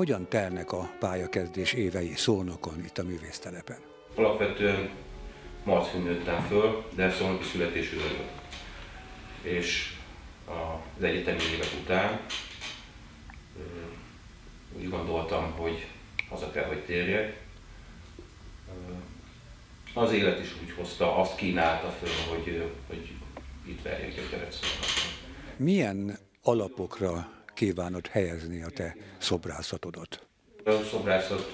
Hogyan telnek a pályakezdés évei szónokon itt a művésztelepen? Alapvetően Marcin nőttem föl, de szónoki születésű vagyok. És az egyetemi évek után úgy gondoltam, hogy haza kell, hogy térjek. Az élet is úgy hozta, azt kínálta föl, hogy, hogy itt verjek szólnak. Milyen alapokra kívánod helyezni a te szobrászatodat? A szobrászat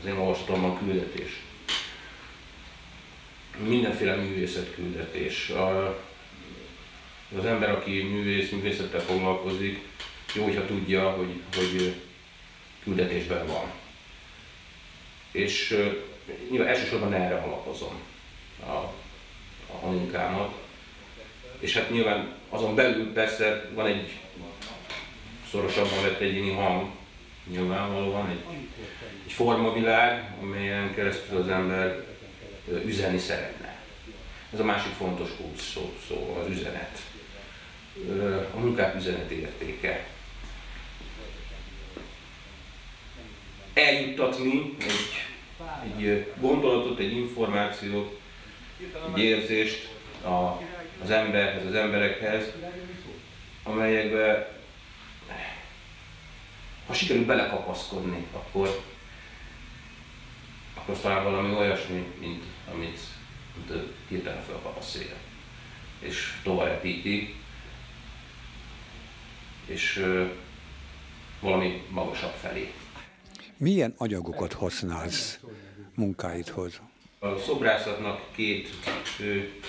az én olvasatomban küldetés. Mindenféle művészet küldetés. Az ember, aki művész, művészettel foglalkozik, jó, hogyha tudja, hogy, hogy küldetésben van. És nyilván elsősorban erre alapozom a, a munkámat. És hát nyilván azon belül persze van egy szorosabban vett egyéni hang, nyilvánvalóan egy, egy formavilág, amelyen keresztül az ember üzenni szeretne. Ez a másik fontos kulcs szó, szó az üzenet. A munkák üzenet értéke. Eljuttatni egy, egy gondolatot, egy információt, egy érzést a, az emberhez, az emberekhez, amelyekbe ha sikerül belekapaszkodni, akkor, akkor talán valami olyasmi, mint amit, hirtelen felkap a szél. És tovább repíti, és ö, valami magasabb felé. Milyen anyagokat használsz munkáidhoz? A szobrászatnak két fő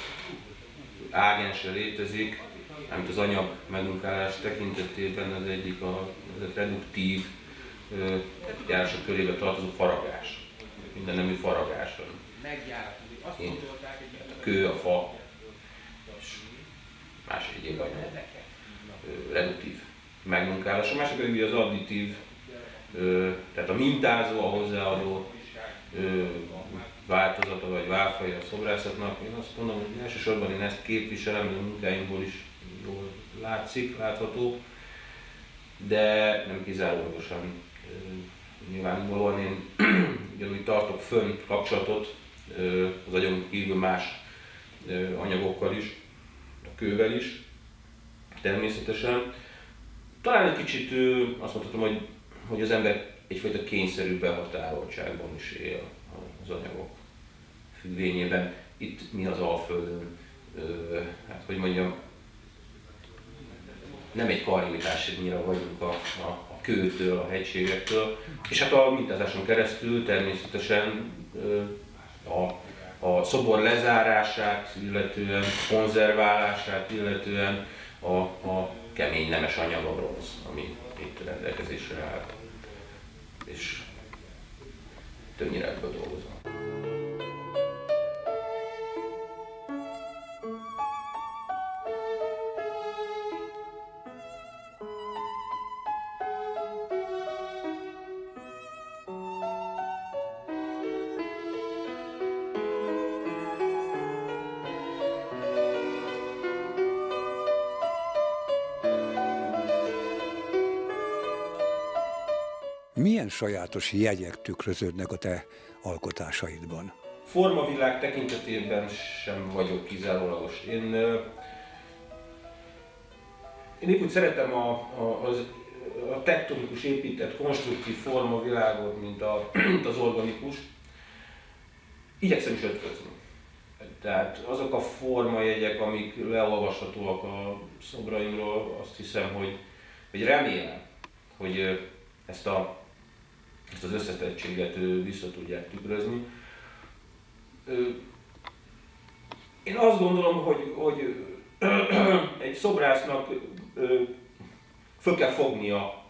ágense létezik, amit az anyag megmunkálás tekintetében az egyik a, az a reduktív járások körébe tartozó faragás. Minden nemű faragás van. A kő, a fa, és más egyéb anyag. Reduktív megmunkálás. A másik pedig az additív, tehát a mintázó, a hozzáadó változata vagy válfaja a szobrászatnak. Én azt mondom, hogy elsősorban én ezt képviselem, a munkáimból is jól látszik, látható, de nem kizárólagosan. Nyilvánvalóan én ugyanúgy tartok fönn kapcsolatot az agyon kívül más anyagokkal is, a kővel is, természetesen. Talán egy kicsit azt mondhatom, hogy, hogy az ember egyfajta kényszerű behatároltságban is él az anyagok függvényében. Itt mi az Alföldön, hát hogy mondjam, nem egy karnyújtásnyira vagyunk a, a, a kőtől, a hegységektől, és hát a mintázáson keresztül természetesen a, a szobor lezárását, illetően konzerválását, illetően a, a kemény nemes anyag a bronz, ami itt rendelkezésre áll. És többnyire ebből dolgozom. Milyen sajátos jegyek tükröződnek a te alkotásaidban? Formavilág tekintetében sem vagyok kizárólagos. Én, én épp úgy szeretem a, a, az, a tektonikus épített, konstruktív formavilágot, mint, a, mint az organikus. Igyekszem is ötközni. Tehát azok a formajegyek, amik leolvashatóak a szobraimról, azt hiszem, hogy, hogy remélem, hogy ezt a ezt az összetettséget vissza tudják tükrözni. Én azt gondolom, hogy, hogy egy szobrásznak föl kell fognia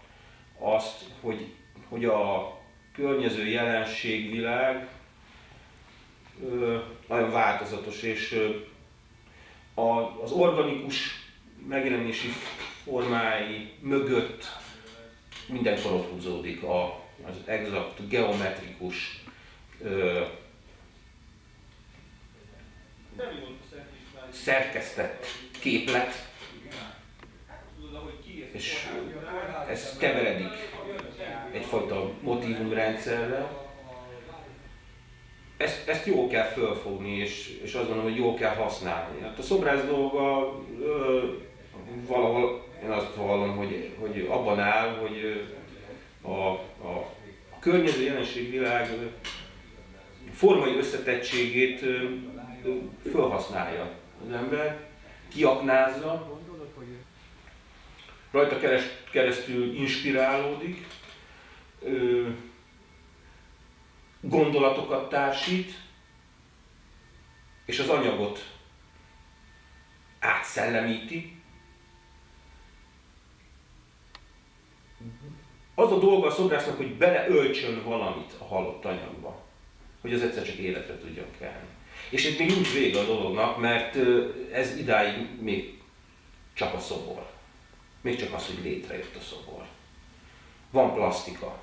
azt, hogy, hogy a környező jelenségvilág nagyon változatos, és az organikus megjelenési formái mögött mindenkor ott húzódik a, az exakt, geometrikus ö, szerkesztett képlet, és ez keveredik egyfajta motivumrendszerre. Ezt, ezt jó kell fölfogni, és, és azt gondolom, hogy jó kell használni. Hát a szobrász dolga ö, valahol én azt hallom, hogy, hogy abban áll, hogy a, a környező jelenségvilág formai összetettségét felhasználja az ember, kiaknázza, rajta keresztül inspirálódik, gondolatokat társít, és az anyagot átszellemíti. Az a dolga a szobrásznak, hogy beleöltsön valamit a halott anyagba, hogy az egyszer csak életre tudjon kelni. És itt még nincs vége a dolognak, mert ez idáig még csak a szobor. Még csak az, hogy létrejött a szobor. Van plastika.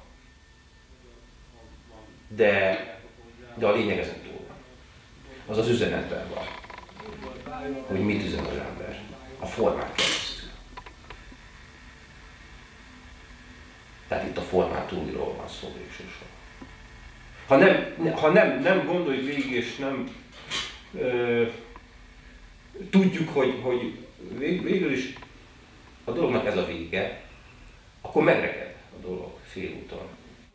De, de a lényeg ezen túl van. Az az üzenetben van. Hogy mit üzen az ember. A formát keresztül. Tehát itt a formát túlról van szó végsősorban. Ha nem, ha nem, nem gondoljuk végig, és nem ö, tudjuk, hogy, hogy végül is a dolognak ez a vége, akkor megreked a dolog félúton.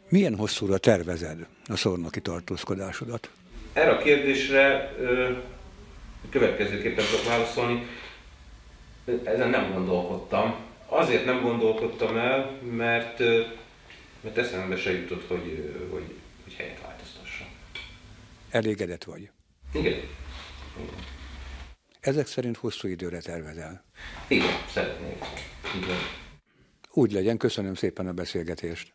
Milyen hosszúra tervezed a szornoki tartózkodásodat? Erre a kérdésre ö, következőképpen tudok válaszolni. Ezen nem gondolkodtam. Azért nem gondolkodtam el, mert, mert eszembe se jutott, hogy, hogy, hogy helyet változtassam. Elégedett vagy? Igen. Igen. Ezek szerint hosszú időre tervezel. Igen, szeretnék. Igen. Úgy legyen, köszönöm szépen a beszélgetést.